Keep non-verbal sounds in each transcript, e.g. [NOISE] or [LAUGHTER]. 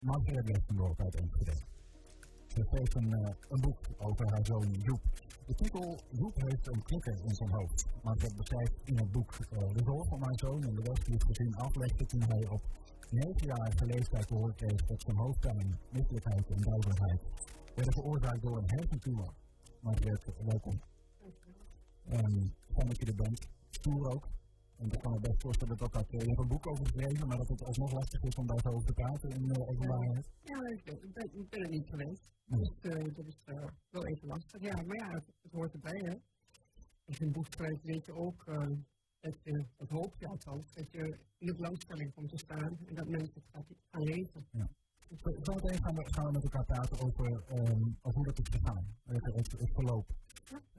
Margaret Westendorp uit Enschede. Ze schreef een, uh, een boek over haar zoon Joep. De titel Joep heeft een klikker in zijn hoofd. Maar ze beschrijft in het boek uh, de rol van mijn zoon en de weg die het gezin aflegde toen hij op negenjarige leeftijd te horen kreeg dat zijn hoofdpijn, misselijkheid en duizeligheid werden veroorzaakt door een hersentumor. Margaret, welkom. Um, fijn dat je er bent. Stoer ook. En ik kan me best voorstellen dat dat, je hebt een boek over geschreven, maar dat het alsnog lastig is om daarover te praten in uh, openbaarheid. Ja, ik ben, ik ben er niet geweest. Dus uh, dat is wel even lastig. Ja, maar ja, het, het hoort erbij, hè. Als je een boek schrijft, weet je ook dat je, het hoop je althans, dat je in de belangstelling komt te staan en dat mensen het gaan lezen. Ja. Zometeen gaan we, gaan we met elkaar praten over, um, over hoe dat is gegaan, het, het, het verloop.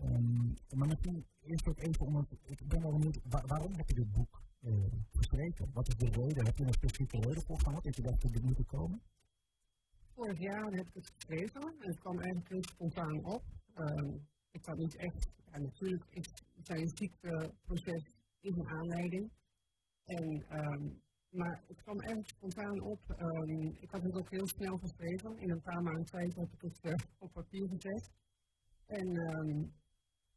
Um, maar misschien eerst ook even om het, ik ben wel benieuwd, waar, waarom heb je dit boek uh, geschreven? Wat is de reden? Heb je een specifieke reden voor gehad dat je dacht dat dit moet komen? Vorig jaar heb ik het geschreven en het kwam eigenlijk heel spontaan op. Um, ik had niet echt, ja, natuurlijk is zijn ziekteproces is een aanleiding. En um, maar het kwam erg spontaan op. Ik had het ook heel snel geschreven. In een paar maanden tijd heb ik het uh, op papier gezet. En um,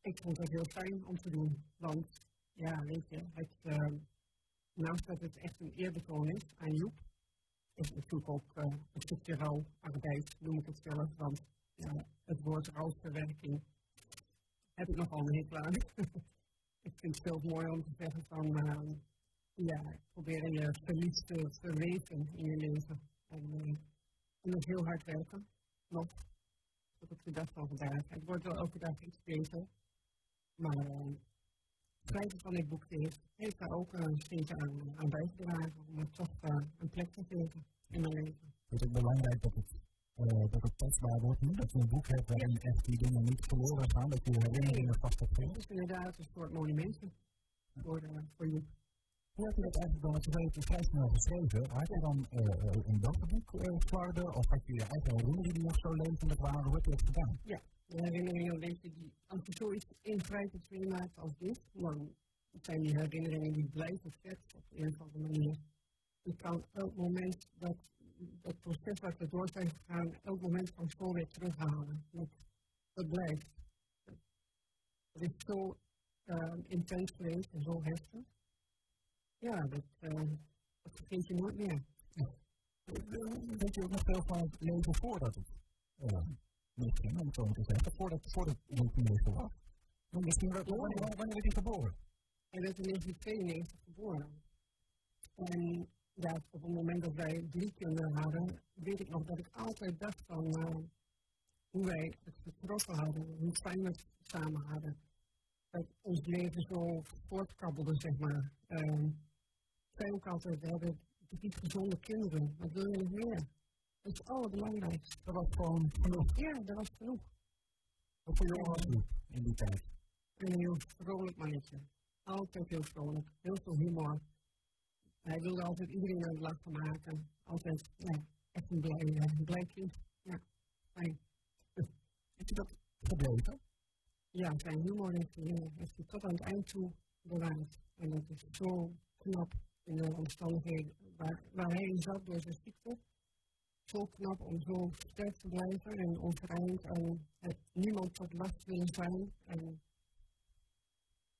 ik vond het heel fijn om te doen. Want ja, weet je, het, uh, naast dat het echt een eerbetoon is aan Joep, is het natuurlijk ook uh, een stukje rouwarbeid, noem ik het zelf. Want het woord rouwverwerking heb ik nogal een hekel aan. [LAUGHS] ik vind het heel mooi om te zeggen van ja, proberen je verlies te verweten in je leven. En, uh, en dat heel hard werken, nog, op de dag van vandaag. Het wordt wel elke dag iets beter, maar uh, het schrijven van dit boek heeft, heeft daar ook een steentje aan, aan bijgedragen om het toch uh, een plek te geven in mijn leven. Het is ook belangrijk dat het, uh, dat het testbaar wordt nu, dat je een boek hebt waarin echt die dingen niet verloren gaan, dat je herinneringen vast hebt. Het is inderdaad een soort monumenten voor, uh, voor Joep. Hoe heb je dat eigenlijk dan, terwijl je het vrij snel geschreven, had je dan een dagboek uh, of had je je eigen herinneringen nog zo levendig waren? Hoe heb je dat gedaan? Ja, de herinneringen je, die, als je zoiets ingrijpend maakt als dit, dan zijn die herinneringen die blijven vet op een of andere manier. Je kan elk moment dat, dat proces wat we door zijn gegaan, elk moment van school weer terughalen. Dat, dat blijft. Het is zo uh, intens geweest en zo heftig ja, dat, uh, dat vergeet je nooit meer. Ja. Weet je ook nog veel van het leven voordat het uh, misging, om het zo te zeggen, voordat, voordat het minister was? Misschien wel, wanneer, wanneer werd hij geboren? Hij werd in 1992 geboren. En ja, op het moment dat wij drie kinderen hadden, weet ik nog dat ik altijd dacht van uh, hoe wij het getroffen hadden, hoe fijn we het samen hadden. Dat ons leven zo voortkabbelde, zeg maar. Uh, zei ook altijd, we hebben niet gezonde kinderen. Wat wil je nog meer? Dat is het allerbelangrijkste. Dat was gewoon genoeg. Ja, dat was genoeg. Wat voor jongen was in die tijd? Een heel vrolijk mannetje. Altijd heel vrolijk. Heel veel humor. Hij wilde altijd iedereen aan het lachen maken. Altijd, ja, echt een blij, uh, blij kind. Ja, fijn. Heb je dat gebleven? Ja, zijn humor uh, heeft hij tot aan het eind toe bewaard. En dat is zo knap in de omstandigheden waar, waar hij in zat door zijn ziekte. Zo knap om zo sterk te blijven en overeind en het niemand tot last willen zijn. En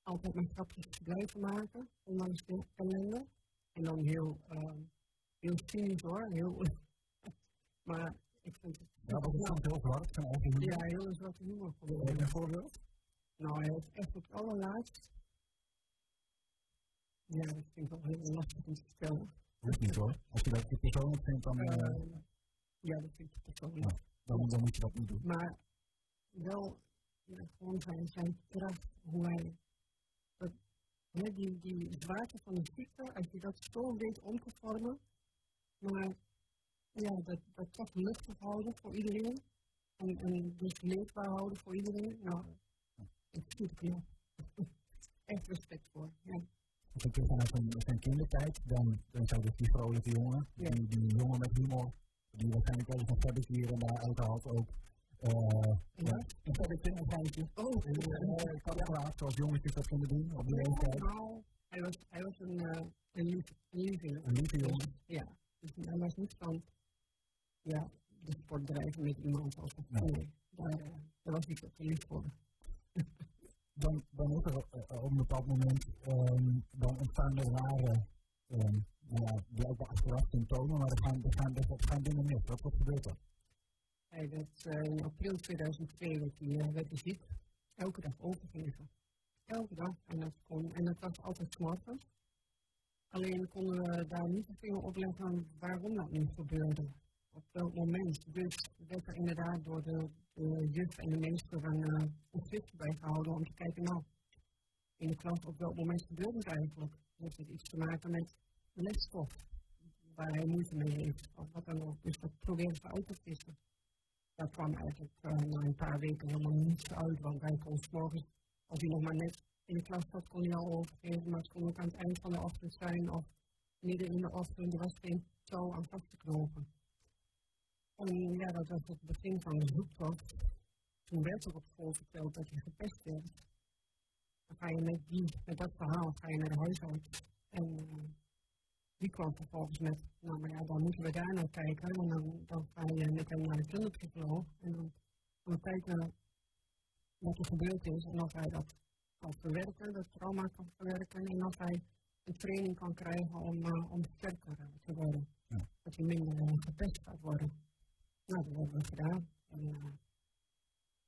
altijd maar grapjes te blijven maken, ondanks de ellende. En dan heel, uh, heel cynisch hoor, heel, [LAUGHS] maar ik vind het... Ja, dat is heel zwart, Ja, heel zwarte humor. Een voorbeeld? Nou, hij heeft echt het allerlaatst ja, dat vind ik wel heel lastig om te vertellen. Dat niet hoor. Als je dat persoonlijk vindt, dan. Uh, ja, dat vind ik persoonlijk. Ja, dan, dan moet je dat niet doen. Maar wel ja, gewoon zijn, zijn kracht, hoe hij. Dat, hè, die, die zwaarte van de ziekte, als je dat zo weet om te vormen, maar ja, dat, dat toch luchtig houden voor iedereen. En, en dus leefbaar houden voor iedereen. Nou, ik zie het. [LAUGHS] Echt respect voor. Ja als je terug naar zijn, zijn kindertijd, dan, dan zou dus die vrolijke jongen, ja. die, die jongen met humor, die waarschijnlijk wel eens een fabriek hier en daar uithaalt ook. Uh, ja. Een fabriekje, een geintje. Oh, uh, ik had graag, zoals jongetjes dat kunnen doen op die leeftijd. Hij was, hij was een, uh, een, een lieve Een lieve jongen. Ja, dus hij was niet van ja, de sport drijven met iemand als een nee. Daar, uh, daar was ik ook lief voor. [LAUGHS] dan, dan is er uh, op een bepaald moment um, dan ontstaan er rare um, ja, blijkbaar achteraf symptomen, maar er gaan, er gaan, er gaan dingen mis. Wat, wat gebeurt er? Hij werd uh, in april 2002 werd hij, hij ziek. Elke dag overgeven. Elke dag. En dat, kon, en dat was altijd morgens. Alleen konden we daar niet de op leggen waarom dat nu gebeurde. Op welk moment. Dus werd er inderdaad door de, de juf en de meester een, uh, een bij gehouden om te kijken, nou, in de klas op welk moment gebeurt het eigenlijk. Heeft het iets te maken met lesstof waar hij moeite mee heeft, of wat dan ook. Dus dat proberen ze uit te vissen. Daar kwam eigenlijk uh, na een paar weken helemaal niets uit, want hij kon morgens, als hij nog maar net in de klas zat, kon hij al overgeven, maar het kon ook aan het eind van de ochtend zijn of midden in de ochtend, er was geen touw aan vast te knopen. En ja, dat was het begin van de zoektocht. Toen werd er op school verteld dat je gepest werd. Dan ga je met, die, met dat verhaal ga je naar de huisarts. En uh, die kwam vervolgens met, nou maar ja, dan moeten we daar naar kijken. En dan, dan ga je met hem naar de kinderpsycholoog. En dan gaan we kijken wat er gebeurd is en of hij dat kan verwerken, dat trauma kan verwerken. En of hij een training kan krijgen om, uh, om sterker te worden. Ja. Dat hij minder uh, gepest gaat worden. Nou, dat hebben we gedaan. En uh,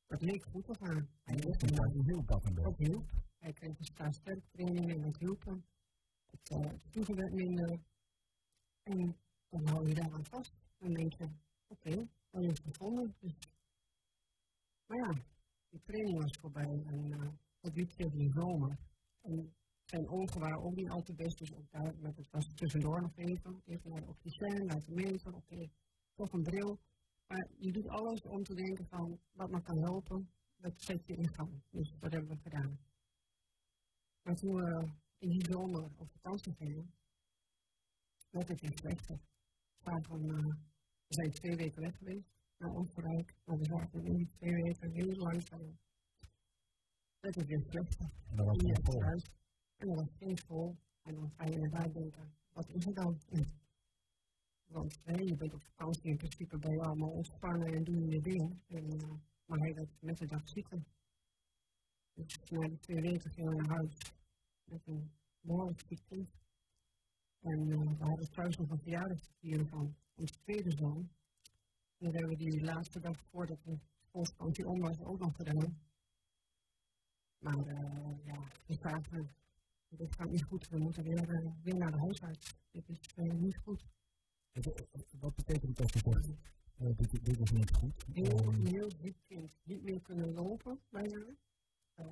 dat leek goed te gaan. Hij hielp dat een beetje. Dat hielp. Hij kreeg een sterk training en dat hielp hem. Het uh, werd minder. En dan hou je daar aan vast. Dan denk je, oké, okay, dan is het gevonden. Dus. Maar ja, die training was voorbij en uh, dat liep tegen de zomer. En zijn ogen waren ook niet al te best, dus ook daar, met het was tussendoor nog even. Even naar de opticien, laten meten, oké, okay, toch een bril. Maar je doet alles om te denken van wat me kan helpen, dat zet je in gang. Dus dat hebben we gedaan. Maar toen we in die zomer op vakantie gingen, werd het weer slechter. Van, uh, we zijn twee weken weg geweest naar Oostenrijk, maar we zaten in die twee weken heel langzaam. Werd het weer slechter. En dat was geen school. En dat was geen school. En dan ga je inderdaad denken, wat is er dan? Want hè, je bent op vakantie in principe bij je allemaal ontspannen en doen je ding. En, uh, maar hij werd met de dag zieker. Dus na die twee weken we naar huis met een ziek kind. En uh, we hadden thuis nog een verjaardag te vieren van onze tweede zoon. En hebben we die laatste dag voordat de schoolvakantie om was ook nog gedaan. Maar uh, ja, we zagen, dit gaat niet goed. We moeten weer, weer naar de huisarts. Dit is niet goed. Wat betekent dat voor uh, dit, dit is niet goed? Heel, um, heel ziek kind. Niet meer kunnen lopen bijna. Uh,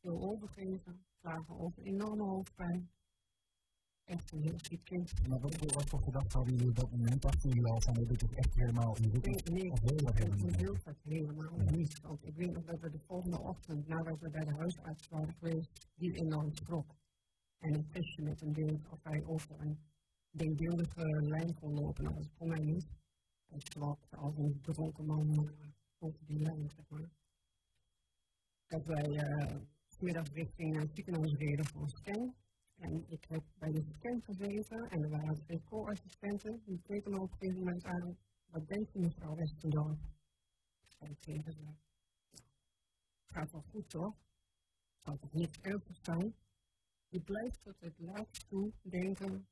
veel overgeven. Klagen over enorme hoofdpijn. Echt een heel ziek kind. Maar wat, wat voor gedachten hadden jullie op dat moment? Dachten jullie al van dit is echt helemaal in Nee, nee, of heel erg helemaal niet? Heel vaak helemaal ja. niet. Want ik weet nog dat we de volgende ochtend, nadat we bij de huisarts waren geweest, die enorm schrok. En een testje met hem deed of hij over een denkbeeldige lijn kon lopen. Nou, dat kon hij niet. Hij slapt als een dronken man uh, over die lijn, zeg maar. Dat wij uh, richting het ziekenhuis reden voor een scan. En ik heb bij de scan gezeten en er waren twee co-assistenten. Die keken me op een gegeven moment aan. Wat denkt u mevrouw Westendorp? Ik zei tegen ze, gaat wel goed toch? Zou toch niks ergens zijn? Je blijft tot het laatst toe denken,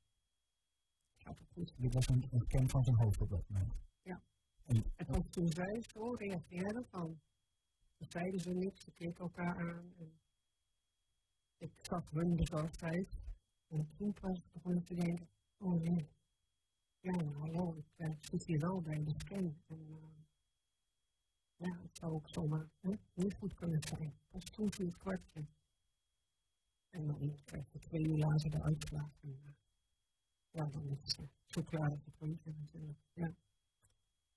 dit was een, een van zijn hoofd op dat moment. Ja. En, en ook toen zij zo reageerden van, toen zeiden ze niks, ze keken elkaar aan. En ik zag hun bezorgdheid. En toen was ik begonnen te denken, oh nee. Ja, nou, hallo, ik uh, zit hier wel bij de scan. En uh, ja, het zou ook zomaar hè, niet goed kunnen zijn. Pas toen viel het kwartje. En dan krijg je twee uur later de uitslag. En, uh, ja, dan is het zo klaar dat het puntje natuurlijk. Ja.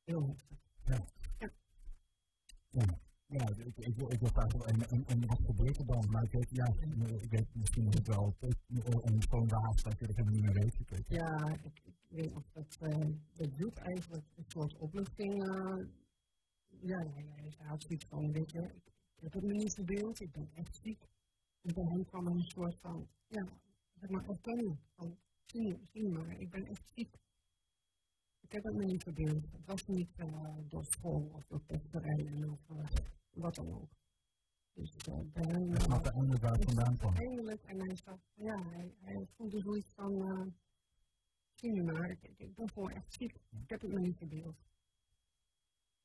Heel heftig. Ja. Ja. ja. Ja, ik, ik, wil, ik wil graag en, en, en wat gebeurt er dan? Maar ik weet, ja, ik weet misschien nog wel om gewoon de haast dat je er helemaal niet meer weet. Ik weet. Ja, ik, ik weet nog dat, uh, dat doet eigenlijk een soort opluchting. Uh, ja, hij had zoiets van, weet je, ik, ik heb het me niet verbeeld, ik ben echt ziek. En bij hem kwam een soort van, ja, zeg maar, erkenning. Van, zie, zie maar, ik ben echt ziek. Ik heb het me niet verbeeld. Het was niet uh, door school of door pesterijen of uh, wat dan ook. Dus uh, bij hem... Hij snapte eindelijk waar het vandaan kwam. Eindelijk, en hij zag, ja, hij, hij voelde zoiets van... Uh, zie je maar, ik, ik, ben gewoon echt ziek. Ik heb het me niet verbeeld.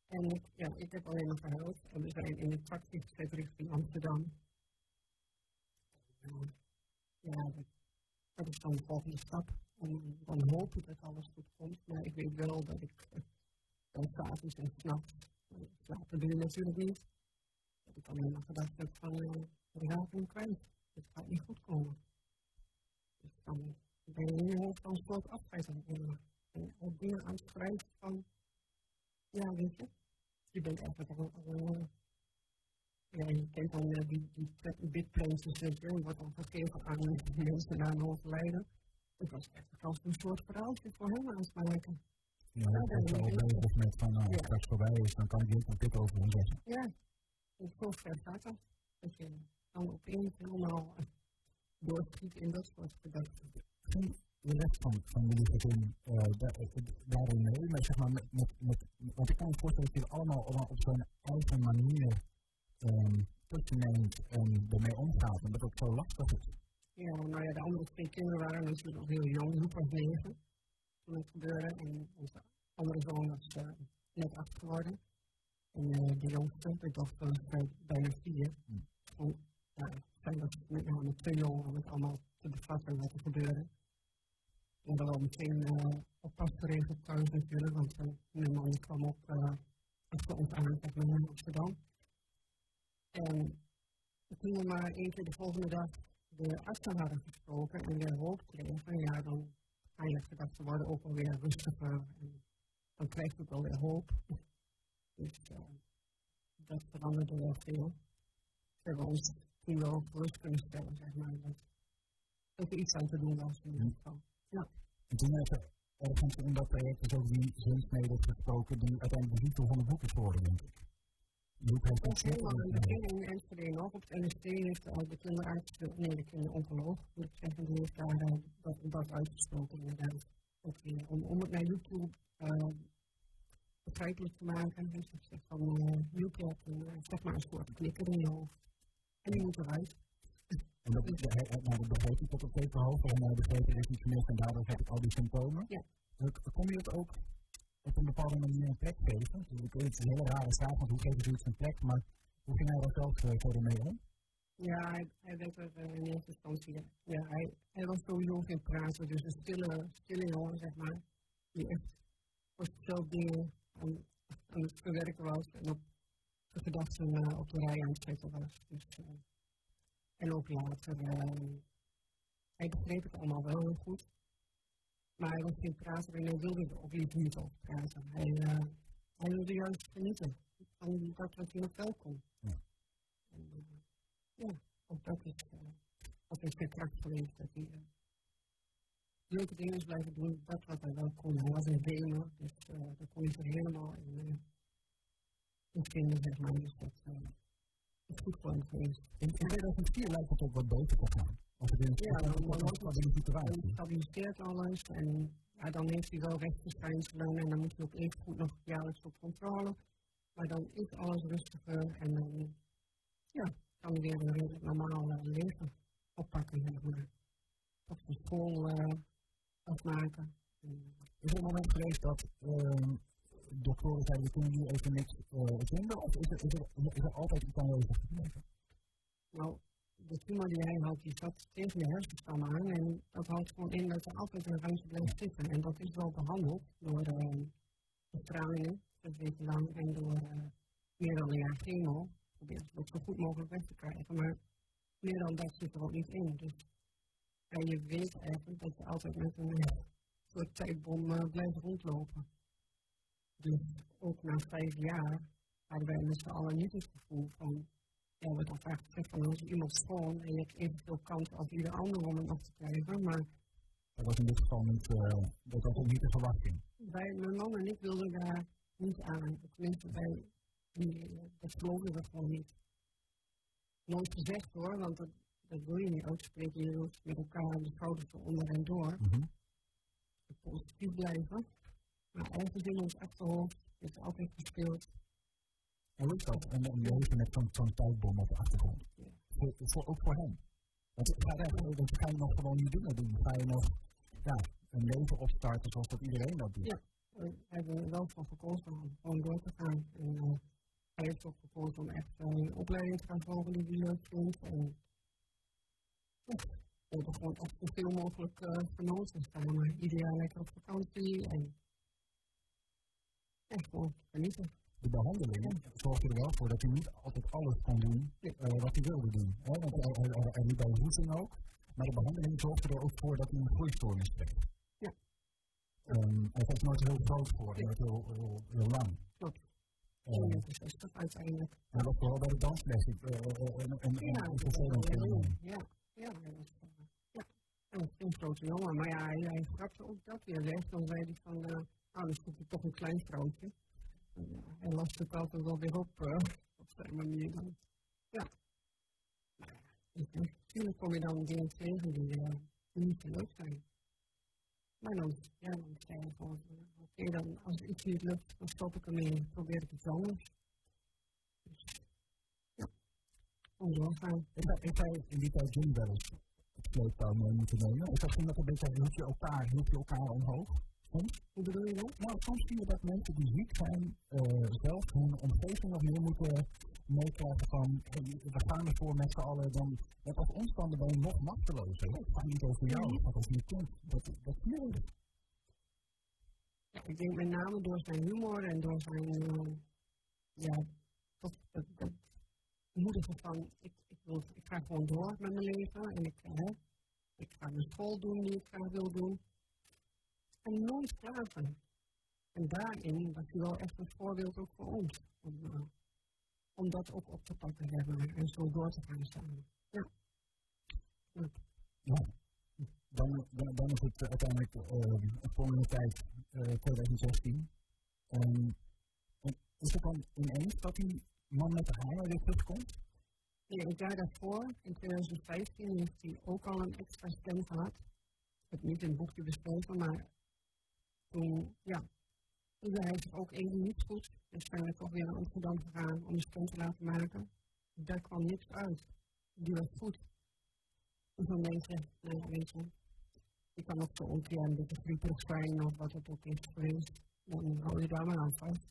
En ik, ja, ik heb alleen maar gehuild. En we zijn in het taxi gezet richting Amsterdam. ja, dat, dat is dan de volgende stap om dan hopen dat alles goed komt. Maar ik weet wel dat ik dan s'avonds en s'nachts, slapen doe je natuurlijk niet, dat ik alleen maar gedacht heb van, we raken hem kwijt. Het gaat niet goed komen. Dus dan ben je in dan het nemen. En ook dingen aan het schrijven van, ja weet je, je bent eigenlijk al, al ja, je kent dan uh, die, die bitplanes, weet je, wat dan gegeven aan mensen na een overlijden het was echt als een soort verhaaltje voor hem aan het maken. Ja, dat is al bezig met van, nou, als het straks voorbij is, dan kan ik niet een dit over hem zeggen. Ja, en zo ver gaat dat. Dat je dan opeens helemaal doorschiet in dat soort gedachten. De rest van, van jullie gezin uh, daarin mee, maar zeg maar, met, met, met, want ik kan me voorstellen dat je allemaal op zo'n eigen manier um, tot neemt en ermee omgaat, en dat ook zo lastig is. Ja, nou ja, de andere twee kinderen waren natuurlijk nog heel jong, Joep was negen toen het gebeurde. En onze andere zoon was uh, net acht geworden. En uh, de jongste, de dochter, was bijna vier. Mm. En, ja, zij was met name te jong om het allemaal te bevatten wat er gebeurde. En dan wel meteen uh, oppas geregeld thuis natuurlijk, want uh, mijn man kwam op uh, achter ons aan, zeg maar, in Amsterdam. En toen we maar keer de volgende dag de artsen hadden gesproken en weer hoop kregen, van ja, dan ga je gedacht, ze worden ook alweer rustiger en dan krijg je ook alweer hoop. Dus uh, dat veranderde wel veel. We hebben ons toen wel rust kunnen stellen, zeg maar, dat, dat er iets aan te doen was in ieder geval. Ja. En toen heb je ergens in dat project dus ook die zinsnede gesproken die uiteindelijk de titel van het boek is geworden, denk ik. Ook helemaal in het begin in Enschede nog. Op het NST heeft al de kinderarts, nee de kinderoncoloog, moet ik zeggen, die heeft daar uh, dat, dat uitgesproken inderdaad. Ook weer, om, om het naar YouTube uh, begrijpelijk te maken. Dus ik zeg van uh, YouTube hebt een, zeg maar een soort klikker in je hoofd. En die moet eruit. En dat, nou, dat begreep ik tot op deze hoogte. En uh, begreep ik niet meer en daardoor heb ik al die symptomen. Ja. Kom je het ook een bepaalde manier een plek geven. Dus ik weet, het een hele rare zaak, want hoe geef je zoiets een plek, maar hoe ging hij daar zelf uh, verder mee om? Ja, hij, hij werd er uh, in eerste instantie, ja, hij, hij was sowieso geen praten, dus een stille, stille jongen, zeg maar, die echt voor zichzelf dingen aan, aan het verwerken was en op de gedachten uh, op de rij aan het zetten was. Dus, uh, en ook later, hij begreep het allemaal wel heel goed. Maar hij was geen prater en hij wilde er ook niet, niet over praten. Hij, uh, hij wilde juist genieten van dat wat hij nog wel kon. Ja. En, uh, ja, ook dat is, uh, dat is zijn kracht geweest. Dat hij leuke dingen is blijven doen, dat wat hij wel kon. Hij was een gamer, dus daar kon hij zich helemaal in, in vinden, zeg maar. Dus dat goed. In 2004 lijkt het ook wat beter te gaan. Of het is ja, dan, dan stabiliseert alles en ja, dan heeft hij wel rechtsverschijnselen en dan moet hij ook even goed nog jaarlijks op controle. Maar dan is alles rustiger en dan ja, kan hij weer een redelijk normaal uh, leven oppakken, zeg maar. Of de school uh, afmaken. Is er een moment geweest dat uh, doktoren zeiden, we kunnen hier even niks vinden? Of is er, is, altijd iets aanwezig? Nou, de tumor die hij had, die zat tegen de hersenstam aan. En dat houdt gewoon in dat er altijd een randje blijft zitten. En dat is wel behandeld door uh, bestralingen, dat weken lang, en door uh, meer dan een jaar chemo. Probeer het ook zo goed mogelijk weg te krijgen. Maar meer dan dat zit er ook niet in. Dus en je weet eigenlijk dat je altijd met een soort tijdbom blijft rondlopen. Dus ook na vijf jaar hadden wij met z'n allen niet het gevoel van ja, wordt dan vaak gezegd van als iemand schoon en je hebt evenveel kans als ieder ander om het nog te krijgen, maar... Dat was in dit geval niet, uh, dat was ook niet de verwachting. Wij, mijn man en ik wilden daar niet aan. Tenminste, wij, die, dat geloven we gewoon niet. Nooit gezegd hoor, want dat, dat wil je niet uitspreken. Je wilt met elkaar de schouders onder en door. Mm -hmm. Positief blijven. Maar ergens in ons achterhoofd is altijd gespeeld. Hoe is dat? En dan leven met zo'n zo tijdbom op de achtergrond. Ja. Voor, voor, ook voor hem. Want ga, je, ga je nog gewoon niet dingen doen? Ga je nog ja, een leven opstarten zoals dat iedereen dat doet? Ja, we hebben er wel voor gekozen om gewoon door te gaan. En uh, hij heeft ook gekozen om echt een uh, opleiding te gaan volgen die hij leuk vindt. En we hebben gewoon echt zoveel mogelijk uh, genoten samen. Ieder jaar lekker op vakantie en echt gewoon genieten. De behandeling zorgde er wel voor dat hij niet altijd alles kon doen uh, wat hij wilde doen. Hè? Want hij, hij, hij liep bij voedsel ook. Maar de behandeling zorgde er ook voor dat hij een groeistoornis kreeg. Ja. Um, hij was nooit heel groot geworden, nooit heel, heel, heel lang. Klopt. Um, 61 uiteindelijk. Hij was vooral bij de dansles uh, en, en, ja, en vervelend. Ja, ja, hij was ja, een grote jongen. Maar ja, hij, hij schrapte ook dat weer weg. Dan zei hij van, uh, nou, dan zoek ik toch een klein vrouwtje. Hij las het altijd wel weer op, uh, op zijn manier. Dan. Ja. Ja, natuurlijk kom je dan dingen tegen die, uh, die niet leuk zijn. Maar dan, ja, dan zei hij gewoon, oké, okay, dan als iets niet lukt, dan stop ik ermee, probeer ik het anders. Dus, ja, gewoon doorgaan. Heeft hij in die tijd Jim wel eens het sleeptouw mee moeten nemen? Of dat ging dat een beetje, hield je elkaar, hield je elkaar omhoog? Soms? Hoe bedoel je dat? Nou, soms zie je dat mensen die ziek zijn, uh, zelf hun omgeving nog meer moeten meekrijgen van, we gaan ervoor met z'n allen, dan, net als ons dan ben je nog machtelozer. Het gaat niet over jou, het gaat over je kind. Dat, dat zie ik denk met name door zijn humor en door zijn, uh, ja, tot het, het moedigen van, ik, ik, wil, ik ga gewoon door met mijn leven en ik, uh, ik ga mijn school doen die ik graag wil doen. En nooit klagen. En daarin was hij wel echt een voorbeeld ook voor ons. Om, uh, om dat ook op te pakken hebben en zo door te gaan staan. Ja. ja. ja. Dan, dan, dan, is het uiteindelijk uh, een volgende tijd, uh, 2016. Um, is het dan ineens dat die man met de hamer weer terugkomt? Nee, het jaar daarvoor, in 2015, heeft hij ook al een extra stem gehad. Het niet in het boekje besproken, maar toen, ja, toen hij zich ook even niet goed. We toch weer naar Amsterdam gegaan om een stem te laten maken. Daar kwam niks uit. Die was goed. En denk je, nou je, kan ook zo onkeer een beetje grieperig of wat het ook is geweest. Dan hou je daar maar aan vast.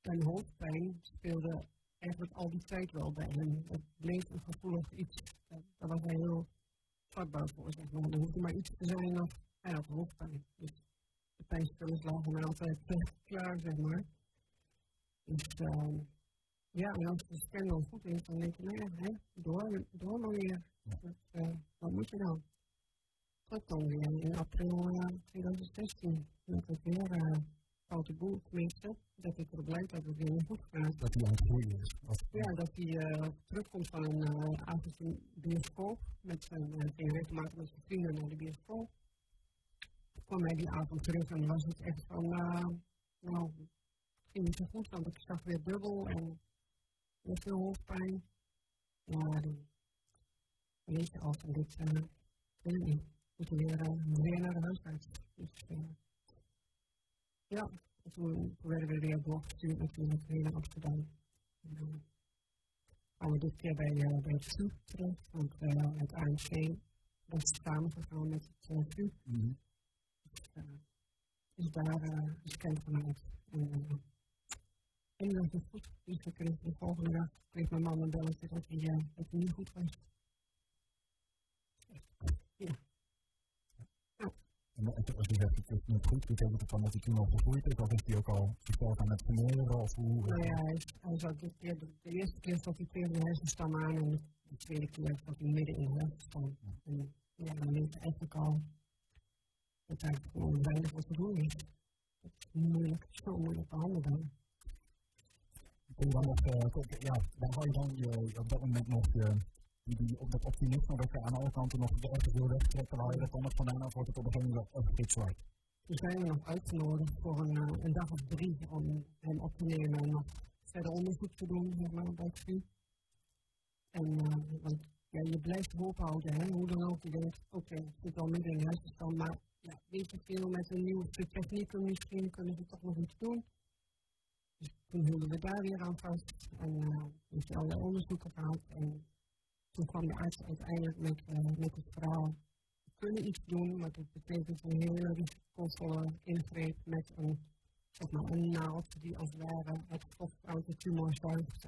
Zijn hoofdpijn speelde eigenlijk al die tijd wel bij hem. Het bleef een gevoelig iets. Daar was hij heel vatbaar voor, zeg maar. Er hoefde maar iets te zijn of hij had hoofdpijn. Dus de pijnstillers lagen altijd uh, klaar, zeg maar. Dus uh, ja, en als de scan dan goed is, dan denk je, nou ja, hè, door, door maar weer. Dus, uh, wat moet je dan? Tot dan weer in april 2016. Met het weer foute boel, tenminste. Dat ik erop lijkt dat het weer goed gaat. Dat hij aan het groeien is. Ja, dat hij uh, terugkomt van een uh, avond in bioscoop. Met zijn, uh, regelmatig met zijn vrienden naar de bioscoop. Kwam hij die avond terug en was het echt van, uh, nou, het ging niet zo goed, want ik zag weer dubbel en weer veel hoofdpijn. Ja, dan weet je al van dit, uh, ik moet weer, uh, weer naar de huisarts. Dus, uh, ja, en toen werden we weer doorgestuurd natuurlijk weer naar Amsterdam. En dan kwamen we dit keer bij, uh, bij het VU terecht, want het AMC was samengegaan met het VU. Mm -hmm. Dus, uh, is daar uh, een scan gemaakt. En, uh, en dat is goed. Dus we kregen de volgende dag kreeg mijn man een belletje dat hij, uh, dat hij niet goed was. Ja. En als je zegt, het is niet goed, betekent het dan dat hij toen al gegroeid is? Of is hij ook al gesteld aan het vermeren? Of hoe? Nou ja, hij, hij zat keer, de, de eerste keer zat hij tegen de hersenstam aan en de tweede keer zat hij midden in de hersenstam. Ja. En ja, dan weet je eigenlijk al dat hij gewoon weinig wat te doen heeft. Dat is moeilijk, zo moeilijk behandelen. Kun je dan nog, uh, ja, dan hou je dan je, op dat moment nog je die, die op dat optimisme dat je aan alle kanten nog de echte wil wegtrekken, waar je dat nog vandaan af wordt het op een gegeven moment echt iets zwart. Toen zijn we nog uitgenodigd voor een, uh, een dag of drie om hem op te nemen en nog verder onderzoek te doen zeg maar, bij het. En uh, want ja, je blijft hoop houden, hè, hoe dan ook. Je denkt, oké, okay, ik zit al midden in de hersenstand, maar ja, weet veel met de nieuwste technieken, misschien kunnen we toch nog iets doen. Dus toen hielden we daar weer aan vast en uh, heeft allerlei onderzoeken gehad. En toen kwam de arts uiteindelijk met, uh, met het verhaal, we kunnen iets doen, maar dat betekent een hele risicovolle ingreep met een, zeg maar, een naald die als het ware het stof uit de.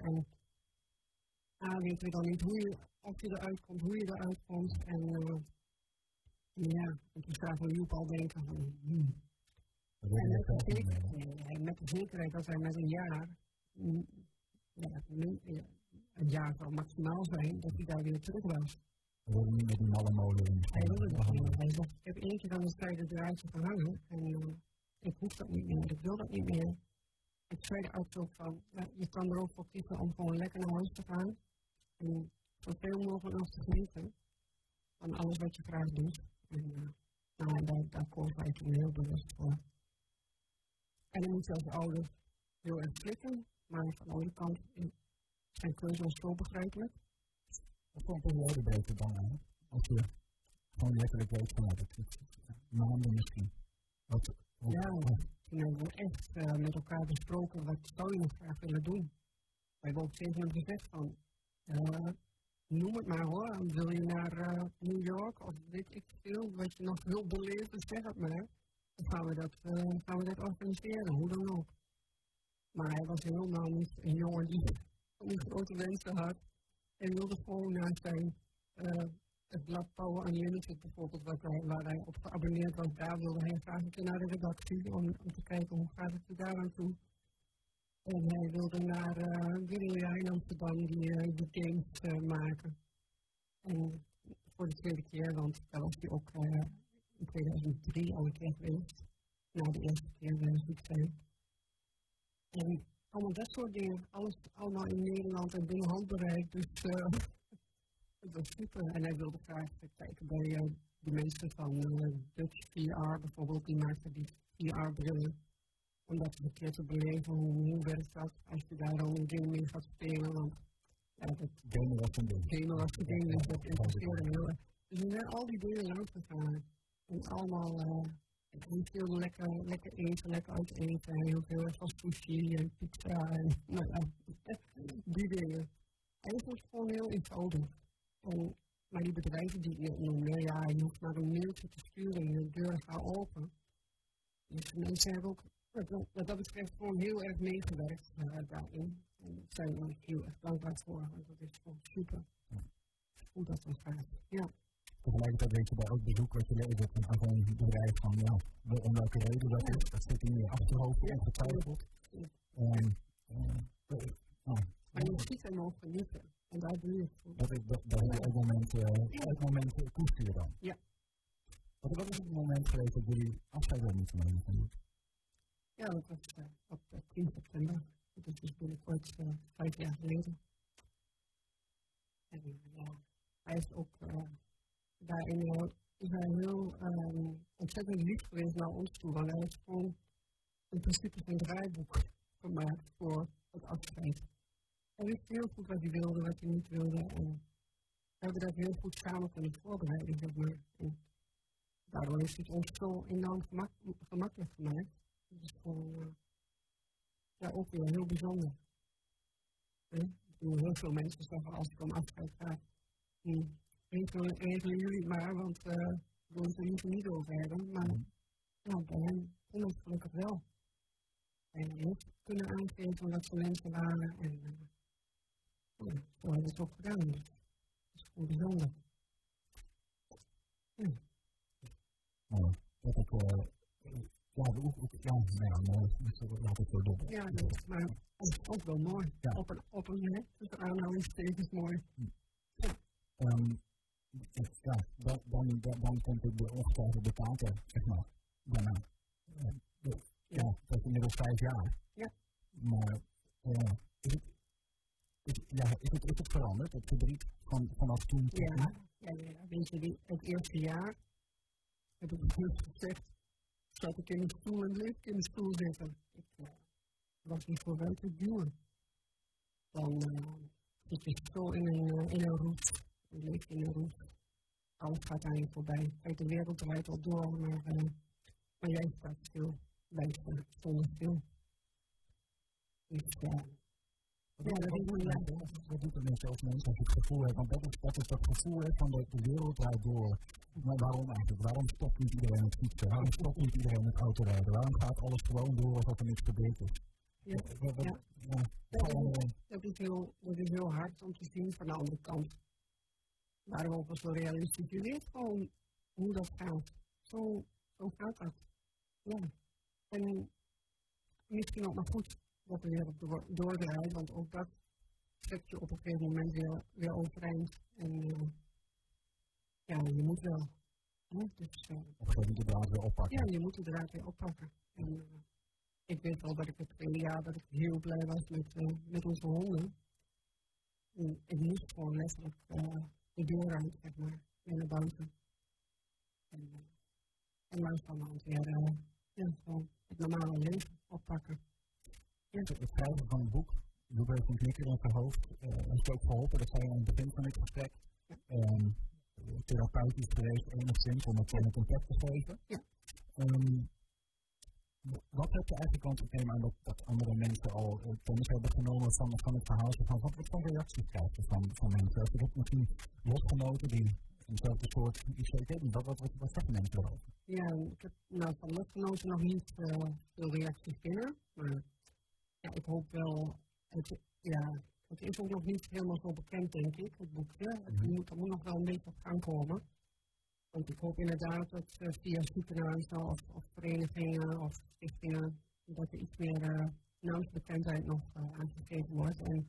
En A, weten we dan niet hoe je, of je eruit komt, hoe je eruit komt. En uh, ja, en toen zagen we Joep al denken van, hmm. En met de, zekerheid, met de zekerheid dat hij met een jaar, ja, een jaar zou maximaal zijn, dat hij daar weer terug was. Niet met die malle molen. Hij zegt, ik heb één keer aan de strijder eruit gehangen en uh, ik hoef dat niet meer, ik wil dat niet meer. Ik zei de auto van, ja, je kan er ook voor kiezen om gewoon lekker naar huis te gaan. En zoveel mogelijk af te genieten van alles wat je graag doet. En nou, daar, daar koos hij toen heel bewust voor. En dan moet je als ouder heel erg klikken, maar van de andere kant zijn keuzes zo begrijpelijk. Dat komt een hele beter dan aan. Als je gewoon letterlijk weet van het maanden misschien. Wat, wat, ja, toen hebben we echt uh, met elkaar besproken wat zou je nog graag willen doen. We hebben een gegeven moment gezegd van, uh, noem het maar hoor, wil je naar uh, New York of weet ik veel, wat je nog wilt beleven, zeg het maar. Dan gaan we dat, gaan we dat organiseren, hoe dan ook. Maar hij was helemaal niet een jongen die, [LAUGHS] die grote wensen had. Hij wilde gewoon naar zijn het blad Power Unlimited bijvoorbeeld, waar hij op geabonneerd was, daar wilde hij graag een keer naar de redactie om, om te kijken hoe gaat het er daar aan toe. En hij wilde naar uh, in Amsterdam die, uh, die games uh, maken. En voor de tweede keer, want daar was hij ook uh, in 2003 al een keer geweest. Na de eerste keer uh, ziek zijn. En allemaal dat soort dingen, alles allemaal in Nederland en binnen handbereik. Dus [LAUGHS] het was super. En hij wilde graag kijken bij uh, de mensen van uh, Dutch VR bijvoorbeeld, die maakten die VR-brillen. Om dat een keer te beleven, hoe, hoe werkt dat als je daar dan een game mee gaat spelen. Want ja, dat gamen was een ding. Gamen was een ding, dus dat interesseerde heel erg. Dus we zijn al die dingen langs gegaan. En allemaal, uh, heel veel lekker, lekker eten, lekker uit eten. Heel veel van sushi en pizza en nou ja, [LAUGHS] die dingen. Eigenlijk gewoon heel eenvoudig. En, maar die bedrijven die je noemde, ja, je hoeft maar een mailtje te sturen en de deur gaat open. Dus mensen hebben ook wat dat betreft gewoon heel erg meegewerkt uh, daarin. En daar zijn we heel erg dankbaar voor, want dat is gewoon super. Ja. Hoe dat dan gaat. Ja. Tegelijkertijd weet je bij elk bezoek wat je levert van zo'n bedrijf van ja, om welke reden dat is, dat zit in je achterhoofd ongetwijfeld. Ja. En, uh, uh, maar je ziet er nog genieten. En daar doe je het voor. Dat, dat, dat is elk moment, uh, elk moment koesteren dan. Ja. Wat, wat is het moment geweest dat jullie afscheid hebben moeten nemen? Ja, dat was op 10 september. Dat is dus binnenkort uh, vijf jaar geleden. En ja, hij is ook daarin heel, is hij heel ontzettend lief geweest naar ons toe. Want hij heeft gewoon in principe zijn draaiboek gemaakt voor het afscheid. Hij wist heel goed wat hij wilde, wat hij niet wilde. En we hebben dat heel goed samen kunnen voorbereiden, daardoor is het ons zo enorm gemak gemakkelijk gemaakt. Het is gewoon ja, ook weer heel bijzonder. Heel veel mensen zeggen als ik om afscheid ga, regelen, regelen jullie het maar, want uh, we willen het er liever niet over hebben. Maar mm. ja, bij hem kon het gelukkig wel. En heeft kunnen aangeven wat voor mensen waren. En uh, ja, zo hebben het ook gedaan. Dus dat is gewoon bijzonder. Ja. Nou, dat ik, uh, ja, ook, ook, ja, nou ja, mooi. Dus laat het zo doen. Ja, maar ook wel mooi. Ja. Op een, op een, tussen aanhalingstekens mooi. Ja. Um, ja, dan, dan, dan komt het de ongetwijfeld de kater, zeg maar, daarna. Uh, ja, ja, dat is inmiddels vijf jaar. Ja. Maar, uh, is het, is, ja, is het, is het veranderd, het verdriet van, vanaf toen? Ja, ja, ja, weet je, het eerste jaar heb ik dus gezegd, zat ik in de stoel en bleef ik in de stoel zitten. Ik uh, was niet vooruit te duwen. Dan zit je zo in een, uh, in een roet. Je leeft in een roet. alles gaat aan je voorbij. Kijk, de wereld draait al door, maar, maar jij staat stil. Blijft uh, zonder stil. Dus. Ja, dat is een Wat doet je als mens als je het gevoel hebt? Want dat is, dat is dat gevoel hè, van de, de wereld draait door. Maar waarom eigenlijk? Waarom stopt niet iedereen het fietsen? Waarom stopt niet iedereen het autorijden? Waarom gaat alles gewoon door alsof er niks gebeurd is? Ja, ja. ja. ja. Dat, is heel, dat is heel hard om te zien van de andere kant. Maar ook zo realistisch. Je weet gewoon hoe dat gaat. Zo, zo gaat dat. Ja. En misschien ook maar goed dat de wereld door, doordraait, want ook dat trekt je op een gegeven moment weer, weer overeind. En uh, ja, je moet wel. Hè? Dus, uh, of je moet de draad weer oppakken. Ja, je moet de draad weer oppakken. En, uh, ik weet wel dat ik het tweede jaar dat ik heel blij was met, met onze honden. En ik moest gewoon letterlijk de deur uit, zeg maar, weer naar buiten. En, en langzamerhand weer ja, gewoon het normale leven oppakken. Het schrijven van een boek, een knikker in zijn hoofd, uh, heeft ook geholpen. Dat zei je aan het begin van dit gesprek. Um, therapeutisch geweest enigszins om het in contact te geven. Ja. Um, wat heb je eigenlijk, want ik neem aan dat, dat andere mensen al uh, kennis hebben genomen van, van het verhaal. Van, wat, wat voor reacties krijg je van, van mensen? Heb je dat misschien lotgenoten die eenzelfde soort ICT doen? Wat, wat, wat, wat zeggen mensen erover? Ja, ik heb nou, van lotgenoten nog niet uh, veel reacties binnen. Maar ja, ik hoop wel, het, ja, het is ook nog niet helemaal zo bekend, denk ik, het boekje. Het mm moet, er moet nog wel een beetje op gang komen. Want ik hoop inderdaad dat uh, via ziekenhuizen of, of, verenigingen of stichtingen, dat er iets meer uh, naamsbekendheid nog uh, aangegeven wordt. En,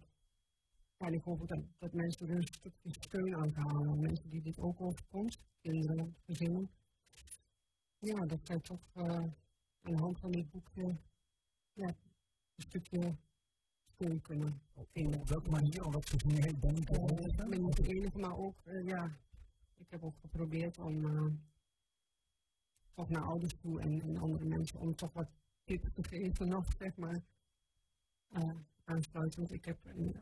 en ik hoop dat, dat mensen er een stukje steun aan halen. Mensen die dit ook overkomt, kinderen, gezinnen. Ja, dat zij toch aan de hand van dit boekje ja, een stukje steun kunnen vinden. Op welke manier? Omdat ze niet heel bang zijn? Niet de enige, maar ook, uh, ja, ik heb ook geprobeerd om uh, toch naar ouders toe en, en, andere mensen om toch wat tips te geven nog, zeg maar, uh, aansluitend. Ik heb een,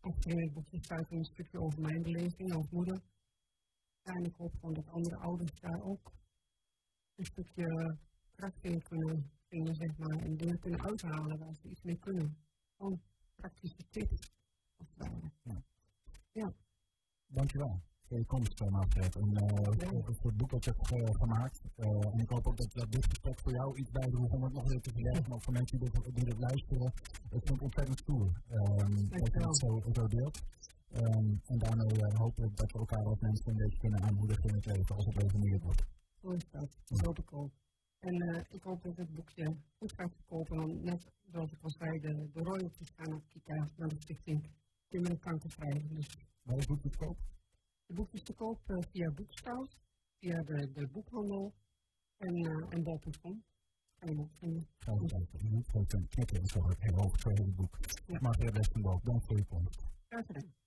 het boekje staat een stukje over mijn beleving als moeder. Ja, en ik hoop gewoon dat andere ouders daar ook een stukje kracht in kunnen vinden, zeg maar, en dingen kunnen uithalen waar ze iets mee kunnen. Gewoon praktische tips. Of, uh, ja. ja. Dankjewel voor je komst, uh, Manfred. En uh, voor het boek dat je hebt uh, gemaakt. en ik hoop ook dat, dat dit gesprek voor jou iets bijdroeg om het nog weer te verwerken. Maar voor mensen die dit, die dit luisteren, het vind ik ontzettend stoer. Um, dat je het zo, zo deelt. Um, en daarmee hopen we dat we elkaar als mensen een beetje kunnen aanmoedigen in het leven als het resoneerd wordt. Zo is dat. Dat hoop ik ook. En uh, ik hoop dat het boekje goed gaat verkopen. Want net zoals ik al zei, de, de royalties gaan naar Kika, naar de stichting Kinderen Kankervrij. Dus Waar is het boek te koop? Het boek is te koop uh, via Boekstout, via de, de boekhandel en, uh, en bol.com. Ook moet gewoon knikken en zo heel hoog voor het boek. Ja. Maar de rest van dank voor je komst. Graag gedaan.